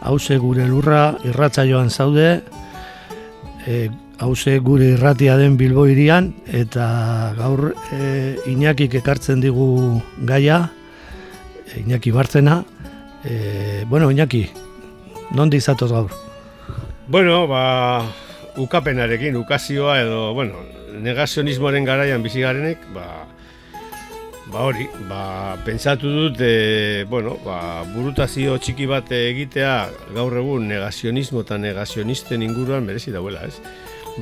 hause gure lurra irratza joan zaude, e, hause gure irratia den Bilbo irian, eta gaur e, Iñakik ekartzen digu gaia, Iñaki Bartzena. E, bueno, Iñaki, non dizatoz gaur? Bueno, ba, ukapenarekin, ukazioa edo, bueno, negazionismoaren garaian bizigarenek, ba, Ba hori, ba, pentsatu dut, e, bueno, ba, burutazio txiki bat egitea gaur egun negazionismo eta negazionisten inguruan merezi dauela, ez?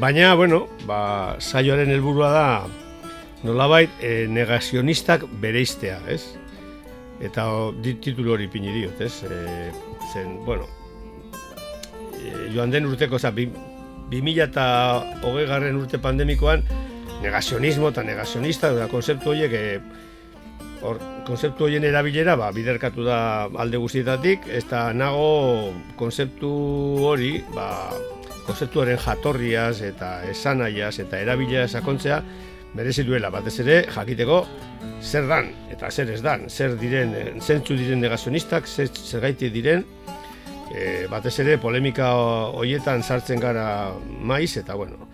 Baina, bueno, ba, saioaren helburua da nolabait e, negazionistak bereiztea, ez? Eta o, dit, titulu hori pini diot, ez? E, zen, bueno, e, joan den urteko, mila eta hogei garren urte pandemikoan, negazionismo eta negazionista, da konzeptu horiek, e, Hor, konzeptu horien erabilera, ba, biderkatu da alde guztietatik, ez da nago konzeptu hori, ba, konzeptu horren jatorriaz eta esanaiaz eta erabilera sakontzea, merezi duela, batez ere, jakiteko zer dan eta zer ez dan, zer diren, zentzu diren negazionistak, zer, zer gaiti diren, e, batez ere, polemika horietan sartzen gara maiz, eta bueno,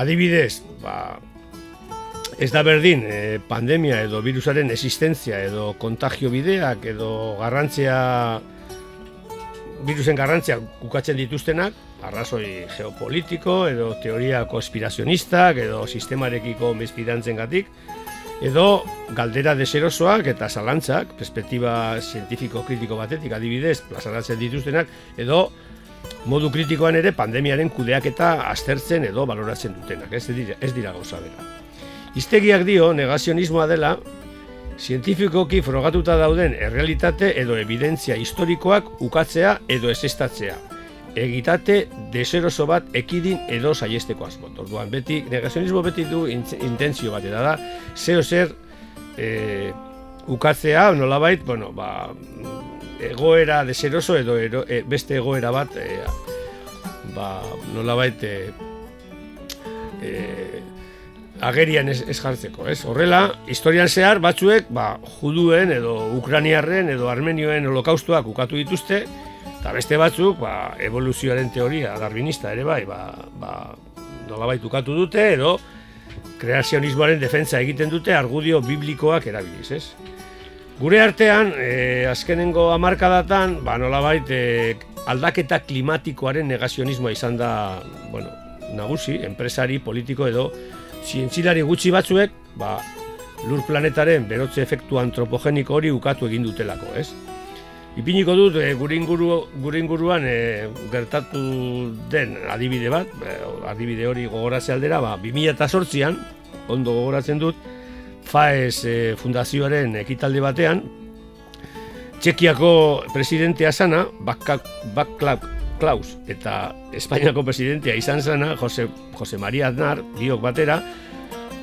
adibidez, ba, Ez da berdin, e, pandemia edo virusaren existentzia edo kontagio bideak edo garrantzia virusen garrantzia kukatzen dituztenak, arrazoi geopolitiko edo teoria konspirazionistak edo sistemarekiko gatik, edo galdera deserosoak eta zalantzak, perspektiba zientifiko kritiko batetik adibidez, plazaratzen dituztenak, edo modu kritikoan ere pandemiaren kudeak eta aztertzen edo baloratzen dutenak, ez dira, ez dira gauza bera. Iztegiak dio negazionismoa dela, zientifikoki frogatuta dauden errealitate edo evidentzia historikoak ukatzea edo esestatzea. Egitate deseroso bat ekidin edo saiesteko asmo. Orduan beti negazionismo beti du intentzio bat da, zeo zer e, ukatzea, nolabait, bueno, ba, egoera deseroso edo e, beste egoera bat e, ba, nolabait e, e, agerian ez, ez jartzeko, ez? Horrela, historian zehar batzuek, ba, juduen edo ukraniarren edo armenioen holokaustua ukatu dituzte, eta beste batzuk, ba, evoluzioaren teoria darwinista ere bai, ba, ba, nolabait ukatu dute edo kreazionismoaren defentsa egiten dute argudio biblikoak erabiliz, ez? Gure artean, e, azkenengo hamarkadatan, ba, nolabait, e, aldaketa klimatikoaren negazionismoa izan da, bueno, nagusi, enpresari, politiko edo zientzilari gutxi batzuek, ba, lur planetaren berotze efektu antropogeniko hori ukatu egin dutelako, ez? Ipiniko dut, e, gure, inguruan e, gertatu den adibide bat, e, adibide hori gogoratze aldera, ba, 2008an, ondo gogoratzen dut, FAES e, fundazioaren ekitalde batean, Txekiako presidentea sana, Baklav Klaus eta Espainiako presidentea izan zena, Jose, Jose Maria Aznar, biok batera,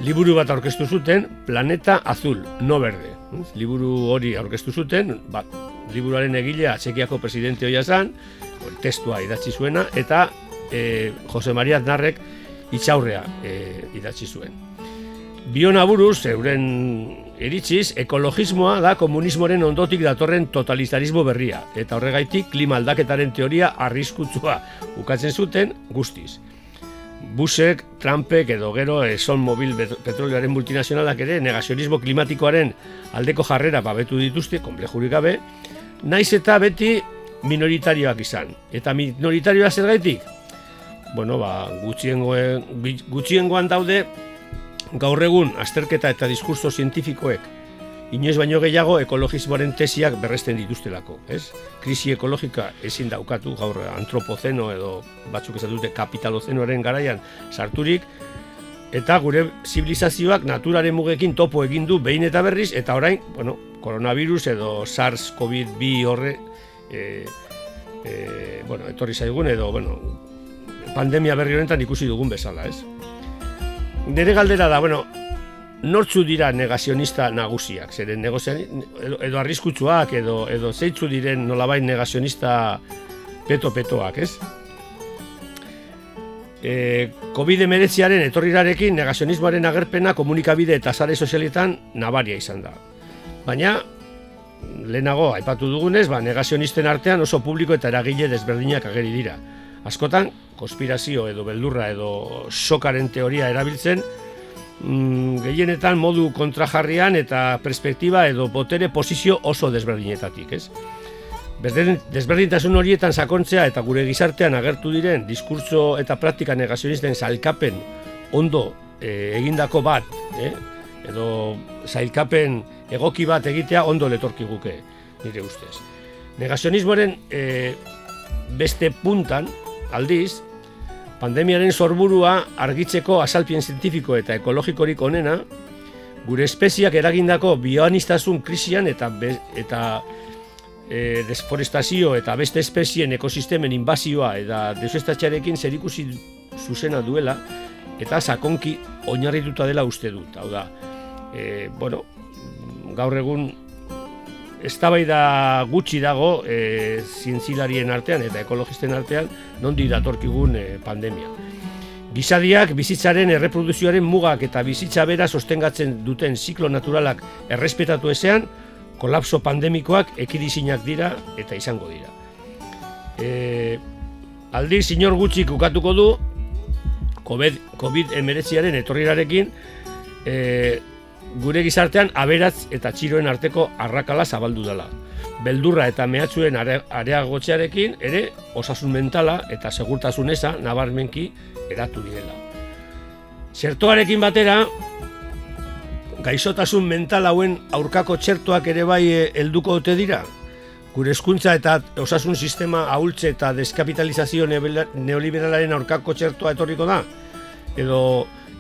liburu bat aurkeztu zuten, Planeta Azul, no berde. Liburu hori aurkeztu zuten, bat, liburuaren egilea Txekiako presidente hoia zan, testua idatzi zuena, eta e, Jose Maria Aznarrek itxaurrea e, idatzi zuen. Biona buruz, euren Eritziz, ekologismoa da komunismoren ondotik datorren totalitarismo berria, eta horregaitik klima aldaketaren teoria arriskutsua ukatzen zuten guztiz. Busek, Trumpek edo gero Exxon Mobil petrolioaren multinazionalak ere negazionismo klimatikoaren aldeko jarrera babetu dituzte, komplejurik gabe, naiz eta beti minoritarioak izan. Eta minoritarioa zer gaitik? Bueno, ba, gutxiengoen, gutxiengoan daude gaur egun azterketa eta diskurso zientifikoek inoiz baino gehiago ekologismoaren tesiak berresten dituztelako, ez? Krisi ekologika ezin daukatu gaur antropozeno edo batzuk ez dute kapitalozenoaren garaian sarturik eta gure zibilizazioak naturaren mugekin topo egin du behin eta berriz eta orain, bueno, coronavirus edo SARS-CoV-2 horre e, e, bueno, etorri zaigun edo, bueno, pandemia berri honetan ikusi dugun bezala, ez? Nere galdera da, bueno, nortzu dira negazionista nagusiak, zeren edo, edo arriskutsuak, edo, edo zeitzu diren nolabait negazionista peto-petoak, ez? E, COVID-19 etorrirarekin negazionismoaren agerpena komunikabide eta sare sozialetan nabaria izan da. Baina, lehenago, aipatu dugunez, ba, negazionisten artean oso publiko eta eragile desberdinak ageri dira. Askotan, konspirazio edo beldurra edo sokaren teoria erabiltzen, mm, gehienetan modu kontrajarrian eta perspektiba edo botere posizio oso desberdinetatik, ez? Desberdintasun horietan sakontzea eta gure gizartean agertu diren diskurso eta praktika negazionisten zailkapen ondo e, egindako bat, eh? edo zailkapen egoki bat egitea ondo letorki guke, nire ustez. Negazionismoaren e, beste puntan, aldiz, Pandemiaren sorburua argitzeko azalpien zientifiko eta ekologikorik onena, gure espeziak eragindako bioanistasun krisian eta eta e, desforestazio eta beste espezien ekosistemen inbazioa eta desuestatxarekin zer ikusi zuzena duela eta sakonki oinarrituta dela uste dut. Hau da, e, bueno, gaur egun eztabaida gutxi dago e, zientzilarien artean eta ekologisten artean nondi datorkigun e, pandemia. Gizadiak bizitzaren erreproduzioaren mugak eta bizitza bera sostengatzen duten ziklo naturalak errespetatu ezean, kolapso pandemikoak ekidizinak dira eta izango dira. E, aldi, sinor gutxik ukatuko du, COVID-19 etorrirarekin, e, gure gizartean aberatz eta txiroen arteko arrakala zabaldu dela. Beldurra eta mehatxuen areagotxearekin ere osasun mentala eta segurtasun eza nabarmenki eratu direla. Zertoarekin batera, gaixotasun mental hauen aurkako txertoak ere bai eh, helduko dute dira. Gure eskuntza eta osasun sistema ahultze eta deskapitalizazio neoliberalaren aurkako txertoa etorriko da. Edo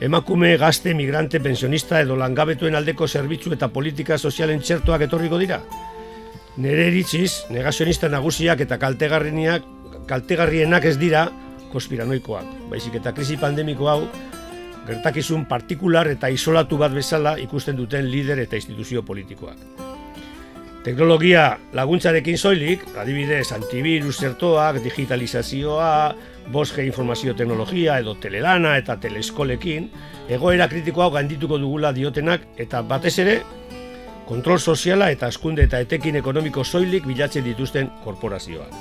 emakume, gazte, migrante, pensionista edo langabetuen aldeko zerbitzu eta politika sozialen txertuak etorriko dira. Nere eritziz, negazionista nagusiak eta kaltegarrienak, kaltegarrienak ez dira konspiranoikoak. Baizik eta krisi pandemiko hau, gertakizun partikular eta isolatu bat bezala ikusten duten lider eta instituzio politikoak. Teknologia laguntzarekin soilik, adibidez antivirus zertoak, digitalizazioa, 5 informazio teknologia edo telelana eta teleskolekin, egoera kritiko hau gaindituko dugula diotenak eta batez ere, kontrol soziala eta askunde eta etekin ekonomiko soilik bilatzen dituzten korporazioak.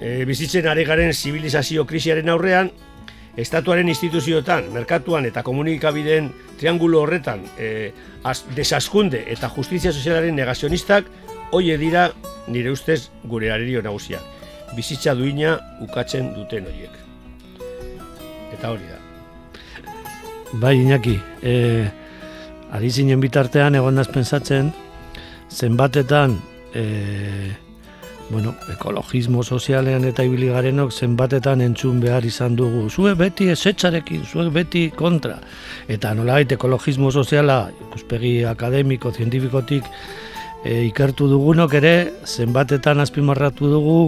E, bizitzen are garen zibilizazio krisiaren aurrean, estatuaren instituzioetan, merkatuan eta komunikabideen triangulo horretan e, desaskunde eta justizia sozialaren negazionistak hoie dira nire ustez gure arerio nagusia. Bizitza duina ukatzen duten horiek. Eta hori da. Bai, Iñaki, e, ari zinen bitartean egon pensatzen zenbatetan e, bueno, ekologismo sozialean eta ibili garenok zenbatetan entzun behar izan dugu. Zue beti esetxarekin, zue beti kontra. Eta nolait ekologismo soziala, ikuspegi akademiko, zientifikotik e, ikertu dugunok ere, zenbatetan azpimarratu dugu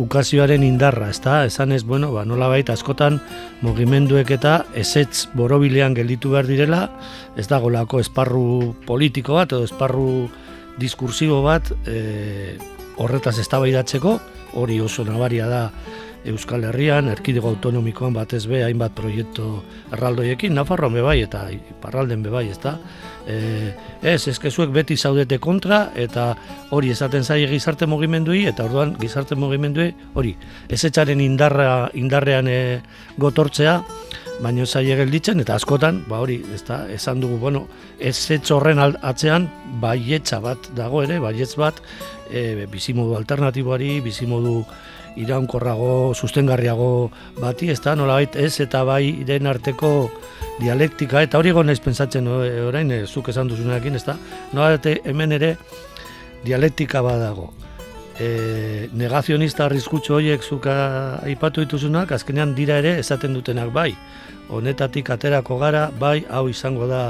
ukazioaren indarra, ezta? Esan ez, bueno, ba, nola askotan mugimenduek eta esetz borobilean gelditu behar direla, ez da golako esparru politiko bat, edo esparru diskursibo bat, e, horretaz eztabaidatzeko, hori oso nabaria da Euskal Herrian, erkidego autonomikoan batez be, hainbat proiektu erraldoiekin, Nafarroan bebai eta Iparralden bebai, ez da? E, ez, ezkezuek beti zaudete kontra, eta hori esaten zaie gizarte mugimendui, eta orduan gizarte mugimendui, hori, ezetxaren indarra, indarrean e, gotortzea, baino zaie gelditzen, eta askotan, ba hori, ez da, esan dugu, bueno, ez horren atzean, baietza bat dago ere, baietz bat, e, bizimodu alternatiboari, bizimodu iraunkorrago, sustengarriago bati, ez da, nola ez eta bai den arteko dialektika, eta hori egon pentsatzen orain, e, zuk esan duzunarekin, ez da, nola hemen ere dialektika badago. E, negazionista arriskutxo horiek zuka aipatu dituzunak, azkenean dira ere esaten dutenak bai. Honetatik aterako gara, bai, hau izango da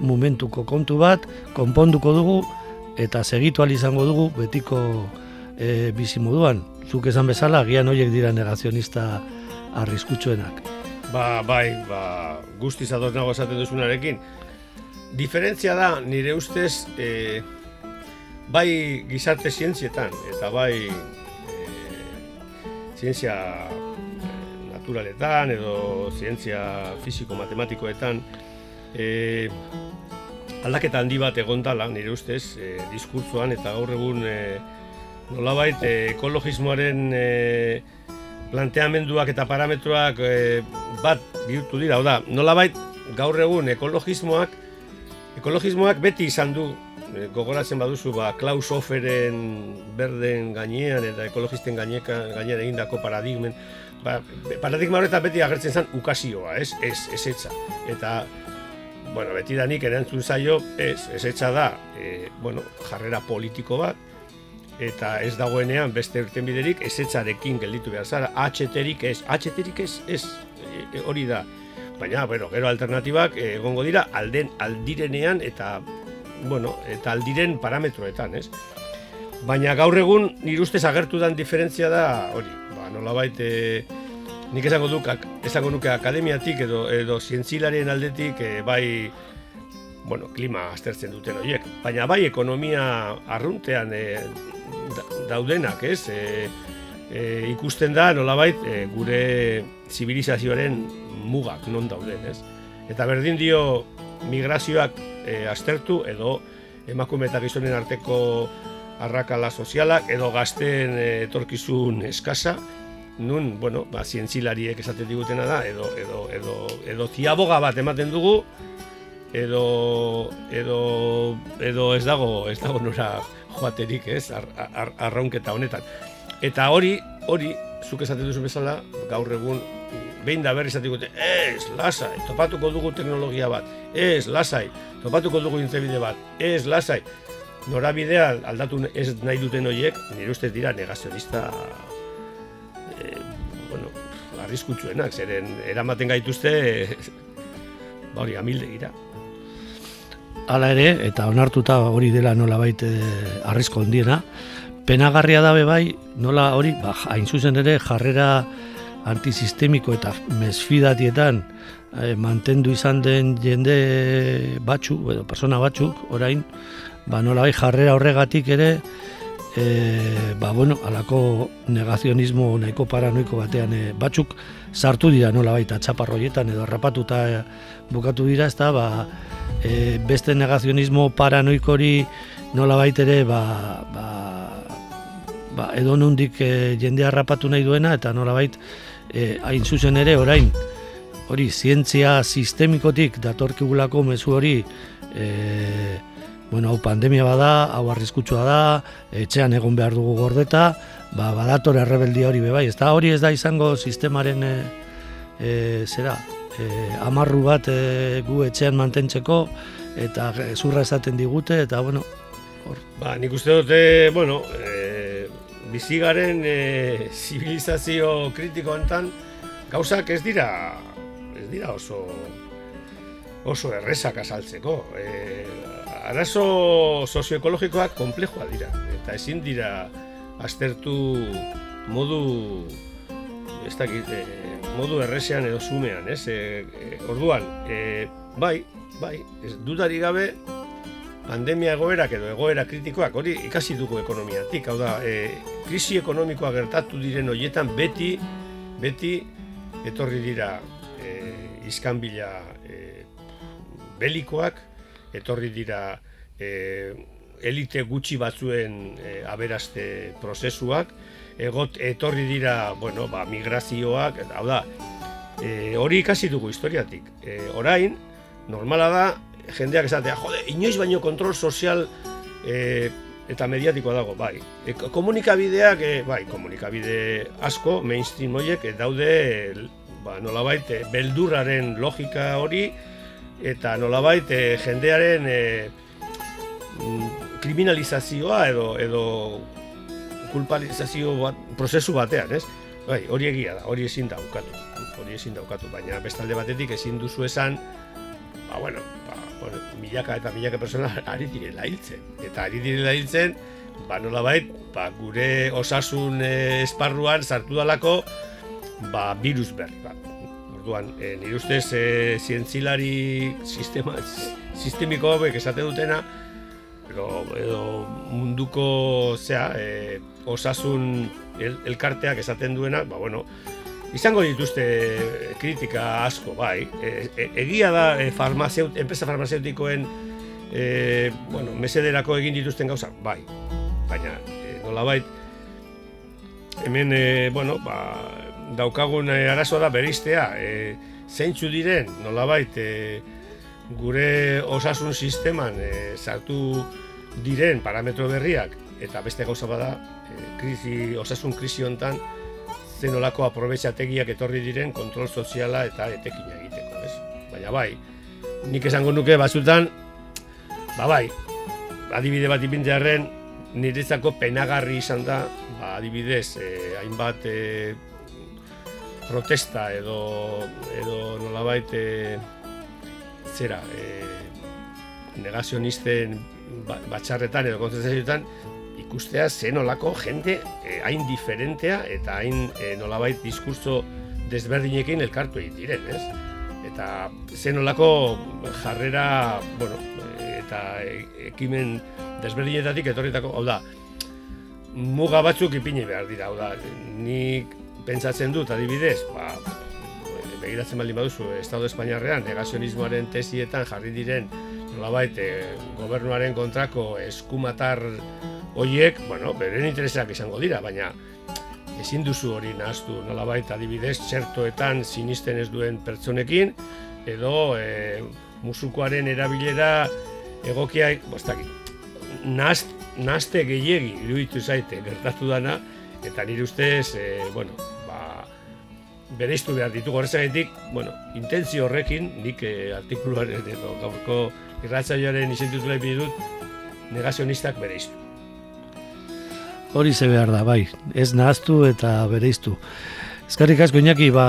momentuko kontu bat, konponduko dugu, eta segitu izango dugu betiko e, bizi moduan zuk esan bezala, gian horiek dira negazionista arriskutsuenak. Ba, bai, ba, guztiz adoz nago esaten duzunarekin. Diferentzia da, nire ustez, e, bai gizarte zientzietan, eta bai e, zientzia e, naturaletan, edo zientzia fisiko-matematikoetan, e, aldaketa handi bat egondala, nire ustez, e, diskurtzoan, eta gaur egun... E, nolabait eh, ekologismoaren e, planteamenduak eta parametroak e, bat bihurtu dira, hau da, nolabait gaur egun ekologismoak ekologismoak beti izan du e, gogoratzen baduzu ba Klaus Hoferen berden gainean eta ekologisten gaineka gainean egindako paradigmen ba, paradigma horretan beti agertzen zen ukazioa, ez, ez, ez etza. Eta, bueno, beti da nik erantzun zaio, ez, ez etza da, e, bueno, jarrera politiko bat, eta ez dagoenean beste irtenbiderik ezetzarekin gelditu behar zara, HT-rik ez, HT-rik ez, ez, e, e, hori da. Baina, bueno, gero alternatibak e, egongo dira alden aldirenean eta, bueno, eta aldiren parametroetan, ez? Baina gaur egun nire ustez agertu dan diferentzia da, hori, ba, nola baite, nik esango duk, esango nuke akademiatik edo, edo zientzilarien aldetik, e, bai, bueno, klima aztertzen duten horiek, baina bai ekonomia arruntean e, daudenak, ez? E, e, ikusten da nolabait e, gure zibilizazioaren mugak non dauden, ez? Eta berdin dio migrazioak e, aztertu edo emakume eta gizonen arteko arrakala sozialak edo gazten e, etorkizun eskasa, nun, bueno, ba, zientzilariek esaten digutena da, edo, edo, edo, edo ziaboga bat ematen dugu, edo, edo, edo ez dago, ez dago nora joaterik, ez, ar, ar, arraunketa honetan. Eta hori, hori, zuk esaten duzu bezala, gaur egun, behin da berri esatik ez, lasai, topatuko dugu teknologia bat, ez, lasai, topatuko dugu intzebide bat, ez, lasai. Norabidea aldatu ez nahi duten horiek, nire ustez dira negazionista, e, bueno, arriskutsuenak, zeren eramaten gaituzte, ba hori, amilde gira. Hala ere, eta onartuta hori dela nola baite eh, arrisko ondiena, penagarria dabe bai, nola hori, ba, hain zuzen ere, jarrera antisistemiko eta mesfidatietan eh, mantendu izan den jende batzu, edo persona batzuk, orain, ba, nola bai jarrera horregatik ere, e, ba, bueno, alako negazionismo nahiko paranoiko batean e, batzuk sartu dira nola baita txaparroietan edo rapatuta bukatu dira, ez da, ba, e, beste negazionismo paranoikori nola baitere ba, ba, ba, edo nundik e, jendea rapatu nahi duena eta nola bait e, hain zuzen ere orain hori zientzia sistemikotik datorkigulako mezu hori e, bueno, hau pandemia bada, hau arriskutsua da, etxean egon behar dugu gordeta, ba, badator errebeldia hori bebai, ez da hori ez da izango sistemaren e, e, zera, e, amarru bat e, gu etxean mantentzeko eta zurra esaten digute eta bueno hor. Ba, nik uste dute, bueno, e, bizigaren e, zibilizazio kritiko enten gauzak ez dira ez dira oso oso errezak azaltzeko. E, arazo sozioekologikoak komplejua dira eta ezin dira aztertu modu ez dakit, e, modu erresean edo zumean, ez? E, e, orduan, e, bai, bai, ez dudari gabe, pandemia egoerak edo egoera kritikoak, hori ikasi dugu ekonomiatik, hau da, e, krisi ekonomikoa gertatu diren horietan beti beti etorri dira e, izkanbila e, belikoak, etorri dira e, elite gutxi batzuen e, aberaste prozesuak, egot etorri dira, bueno, ba, migrazioak, hau da, e, hori ikasi dugu historiatik. E, orain, normala da, jendeak esatea, jode, inoiz baino kontrol sozial e, eta mediatikoa dago, bai. E, komunikabideak, e, bai, komunikabide asko, mainstream horiek, e, daude, e, ba, nolabait, e, beldurraren logika hori, eta nolabait, e, jendearen e, kriminalizazioa edo, edo kulpalizazio bat, prozesu batean, ez? Bai, hori egia da, hori ezin daukatu, hori ezin daukatu, baina bestalde batetik ezin duzu esan, ba, bueno, bueno, milaka eta milaka persona ari direla hiltzen. Eta ari direla hiltzen, ba, nola bait, ba, gure osasun eh, esparruan sartu dalako, ba, virus berri, ba. Orduan, e, nire ustez, e, zientzilari sistema, sistemiko hobek esate dutena, edo, edo munduko, zea, e, osasun el, elkarteak esaten duena, ba, bueno, izango dituzte kritika asko, bai. E, e, egia da e, farmazeut, enpresa farmazeutikoen e, bueno, mesederako egin dituzten gauza, bai. Baina, e, nolabait, hemen, e, bueno, ba, daukagun e, arazoa da beristea, e, zeintzu diren, nolabait, e, gure osasun sisteman e, sartu diren parametro berriak, eta beste gauza bada, e, krisi, osasun krisi hontan, zenolako aprobetxategiak etorri diren kontrol soziala eta etekina egiteko, ez? Baina bai, nik esango nuke batzutan, ba bai, adibide bat ipintzearen niretzako penagarri izan da, ba adibidez, eh, hainbat eh, protesta edo edo nolabait eh, zera, eh, negazionisten ba, batxarretan edo kontzentrazioetan ikustea zen olako jende eh, hain diferentea eta hain eh, nolabait diskurso desberdinekin elkartu egin diren, ez? Eta zen olako jarrera, bueno, eh, eta ekimen desberdinetatik etorritako, hau da, muga batzuk ipini behar dira, hau da, nik pentsatzen dut adibidez, ba, begiratzen baldin baduzu, Estado Espainiarrean negazionismoaren tesietan jarri diren nolabait gobernuaren kontrako eskumatar Hoiek, bueno, beren interesak izango dira, baina ezin duzu hori nahaztu, nolabait adibidez, txertoetan sinisten ez duen pertsonekin, edo e, musukoaren erabilera egokia, bostakit, nazt, nazte gehiegi iruditu zaite gertatu dana, eta nire ustez, e, bueno, ba, bereiztu behar ditugu horrezagatik, bueno, intentzio horrekin, nik e, artikuluaren edo gaurko irratzaioaren izentutu dut, negazionistak bereiztu. Hori ze behar da, bai, ez nahaztu eta bereiztu. Ezkarrik asko inaki, ba,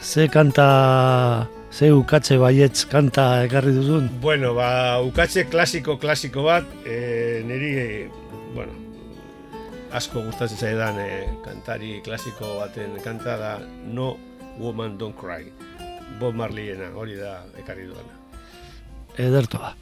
ze kanta, ze ukatze baietz kanta ekarri duzun? Bueno, ba, ukatze klasiko, klasiko bat, e, niri, bueno, asko gustatzen zaidan e, kantari klasiko baten kanta da No Woman Don't Cry. Bob Marleyena, hori da ekarri duana. Ederto ba.